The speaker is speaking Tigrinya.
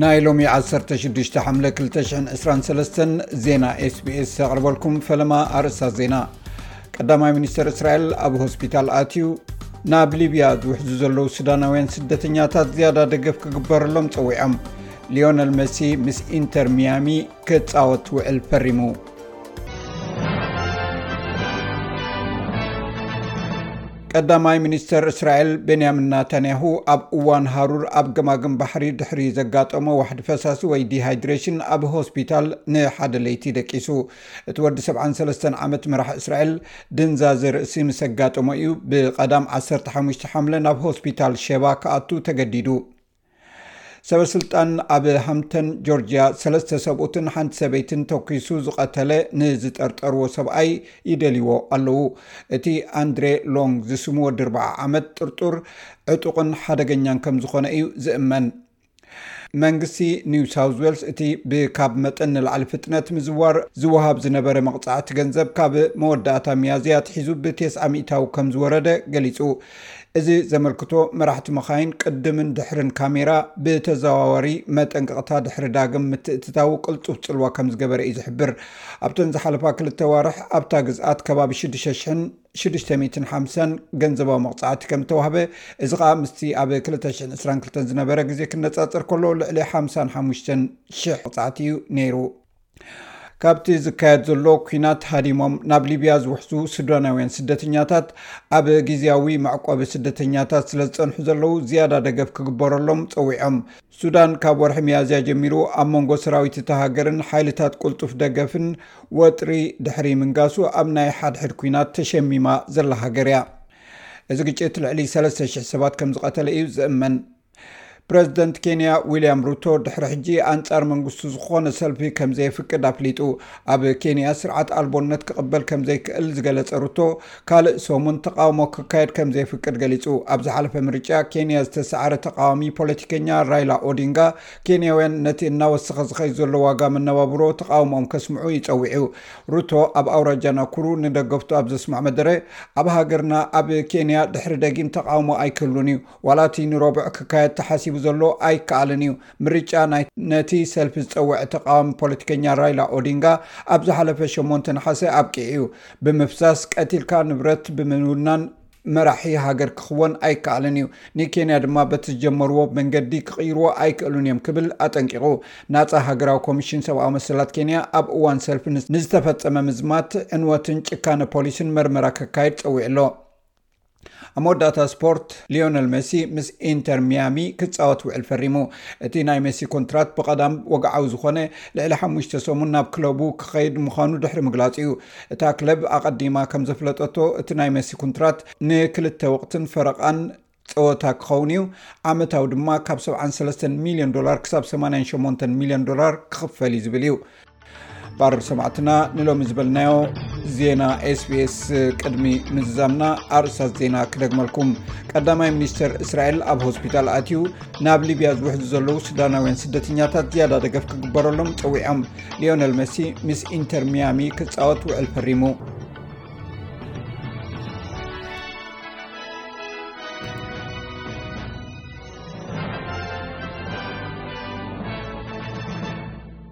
ናይ ሎሚ 16 ሓምለ 223 ዜና ስbስ ኣቕርበልኩም ፈለማ ኣርእስታት ዜና ቀዳማይ ሚኒስተር እስራኤል ኣብ ሆስፒታል ኣትዩ ናብ ሊብያ ዝውሕዙ ዘለዉ ሱዳናውያን ስደተኛታት ዝያዳ ደገፍ ክግበረሎም ጸዊዖም ሊዮነል መሲ ምስ ኢንተር ሚያሚ ክጻወት ውዕል ፈሪሙ። ቀዳማይ ሚኒስተር እስራኤል ቤንያሚን ናታንያሁ ኣብ እዋን ሃሩር ኣብ ገማግም ባሕሪ ድሕሪ ዘጋጠሞ ዋሕዲ ፈሳሲ ወይ ዲሃይድሬሽን ኣብ ሆስፒታል ንሓደ ለይቲ ደቂሱ እቲ ወዲ 73 ዓመት መራሕ እስራኤል ድንዛዘ ርእሲ ምስ ኣጋጠሞ እዩ ብቀዳም 15 ሓምለ ናብ ሆስፒታል ሸባ ክኣቱ ተገዲዱ ሰበስልጣን ኣብ ሃምተን ጆርጅያ ሰለስተ ሰብኡትን ሓንቲ ሰበይትን ተኪሱ ዝቐተለ ንዝጠርጠርዎ ሰብኣይ ይደልዎ ኣለዉ። እቲ ኣንድሬ ሎንግ ዝስሙ ወዲ ኣርብዓ ዓመት ጥርጡር ዕጡቕን ሓደገኛን ከም ዝኾነ እዩ ዝእመን። መንግስቲ ኒው ሳውዝ ዌልስ እቲ ብካብ መጠን ንላዕሊ ፍጥነት ምዝዋር ዝወሃብ ዝነበረ መቕፃዕቲ ገንዘብ ካብ መወዳእታ ሚያዝያ ኣትሒዙ ብቴስዓ ሚእታዊ ከም ዝወረደ ገሊፁ። እዚ ዘመልክቶ መራሕቲ መኻይን ቅድምን ድሕርን ካሜራ ብተዘዋዋሪ መጠንቀቕታ ድሕሪ ዳግም ምትእትታው ቅልጡፍ ጽልዋ ከም ዝገበረ እዩ ዝሕብር። ኣብተን ዝሓለፋ ክልተ ኣዋርሕ ኣብታ ግዝኣት ከባቢ 6650 ገንዘባዊ መቕጻዕቲ ከም እተዋህበ እዚ ከኣ ምስቲ ኣብ 2022 ዝነበረ ግዜ ክነጻጸር ከሎ ልዕሊ 55 ሽሕ መቕጻዕቲ እዩ ነይሩ። ካብቲ ዝካየድ ዘሎ ኩናት ሃዲሞም ናብ ሊብያ ዝውሕዙ ሱዳናውያን ስደተኛታት ኣብ ግዜያዊ መዕቆቢ ስደተኛታት ስለ ዝፀንሑ ዘለዉ ዝያዳ ደገፍ ክግበረሎም ፀዊዖም ሱዳን ካብ ወርሒ መያዝያ ጀሚሩ ኣብ መንጎ ሰራዊት እታ ሃገርን ሓይልታት ቁልጡፍ ደገፍን ወጥሪ ድሕሪ ምንጋሱ ኣብ ናይ ሓድሕድ ኩናት ተሸሚማ ዘላ ሃገር እያ እዚ ግጭት ልዕሊ 3,00 ሰባት ከም ዝቐተለ እዩ ዝእመን ፕረዚደንት ኬንያ ዊልያም ሩቶ ድሕሪ ሕጂ ኣንጻር መንግስቱ ዝኾነ ሰልፊ ከም ዘየፍቅድ ኣፍሊጡ ኣብ ኬንያ ስርዓት ኣልቦነት ክቕበል ከም ዘይክእል ዝገለጸ ሩቶ ካልእ ሰሙን ተቃውሞ ክካየድ ከም ዘየፍቅድ ገሊጹ ኣብ ዝሓለፈ ምርጫ ኬንያ ዝተሰዓረ ተቃዋሚ ፖለቲከኛ ራይላ ኦዲንጋ ኬንያውያን ነቲ እናወሰኸ ዝኸይ ዘሎ ዋጋ መነባብሮ ተቃውሞኦም ከስምዑ ይጸዊዑ ሩቶ ኣብ ኣውራጃ ናኩሩ ንደገፍቱ ኣብ ዘስምዖ መደረ ኣብ ሃገርና ኣብ ኬንያ ድሕሪ ደጊም ተቃውሞ ኣይክህሉን እዩ ዋላ እቲ ንሮቡዕ ክካየድ ተሓሲቡ ዘሎ ኣይከኣልን እዩ። ምርጫ ናይ ነቲ ሰልፊ ዝጸወዐ ተቓዋሚ ፖለቲከኛ ራይላ ኦዲንጋ ኣብ ዝሓለፈ ሸሞንተ ነሓሰ ኣብቂዑ እዩ። ብምፍሳስ ቀቲልካ ንብረት ብምውናን መራሒ ሃገር ክኽወን ኣይከኣልን እዩ። ንኬንያ ድማ በቲ ዝጀመርዎ መንገዲ ክቕይርዎ ኣይክእሉን እዮም ክብል ኣጠንቂቑ። ናጻ ሃገራዊ ኮሚሽን ሰብኣዊ መሰላት ኬንያ ኣብ እዋን ሰልፊ ንዝተፈጸመ ምዝማት፣ ዕንወትን ጭካነ ፖሊስን መርመራ ከካይድ ጸዊዑ ኣሎ። ኣብ መወዳእታ ስፖርት ሊዮነል ሜሲ ምስ ኢንተር ሚያሚ ክፃወት ውዕል ፈሪሙ እቲ ናይ ሜሲ ኮንትራት ብቀዳም ወግዓዊ ዝኾነ ልዕሊ ሓሙሽተ ሰሙን ናብ ክለቡ ክኸይድ ምዃኑ ድሕሪ ምግላፅ እዩ እታ ክለብ ኣቐዲማ ከም ዘፍለጠቶ እቲ ናይ ሜሲ ኮንትራት ንክልተ ወቅትን ፈረቃን ፀወታ ክኸውን እዩ ዓመታዊ ድማ ካብ 73 ሚሊዮን ዶላር ክሳብ 88 ሚሊዮን ዶላር ክኽፈል እዩ ዝብል እዩ ባር ሰማዕትና ንሎሚ ዝበልናዮ ዜና ስbስ ቅድሚ ምዝዛምና ኣርእሳት ዜና ክደግመልኩም ቀዳማይ ሚኒስተር እስራኤል ኣብ ሆስፒታል ኣትዩ ናብ ሊብያ ዝውሕዙ ዘለዉ ሱዳናውያን ስደተኛታት ዝያዳ ደገፍ ክግበረሎም ፀዊዖም ሊዮነል መሲ ምስ ኢንተር ሚያሚ ክፃወት ውዕል ፈሪሙ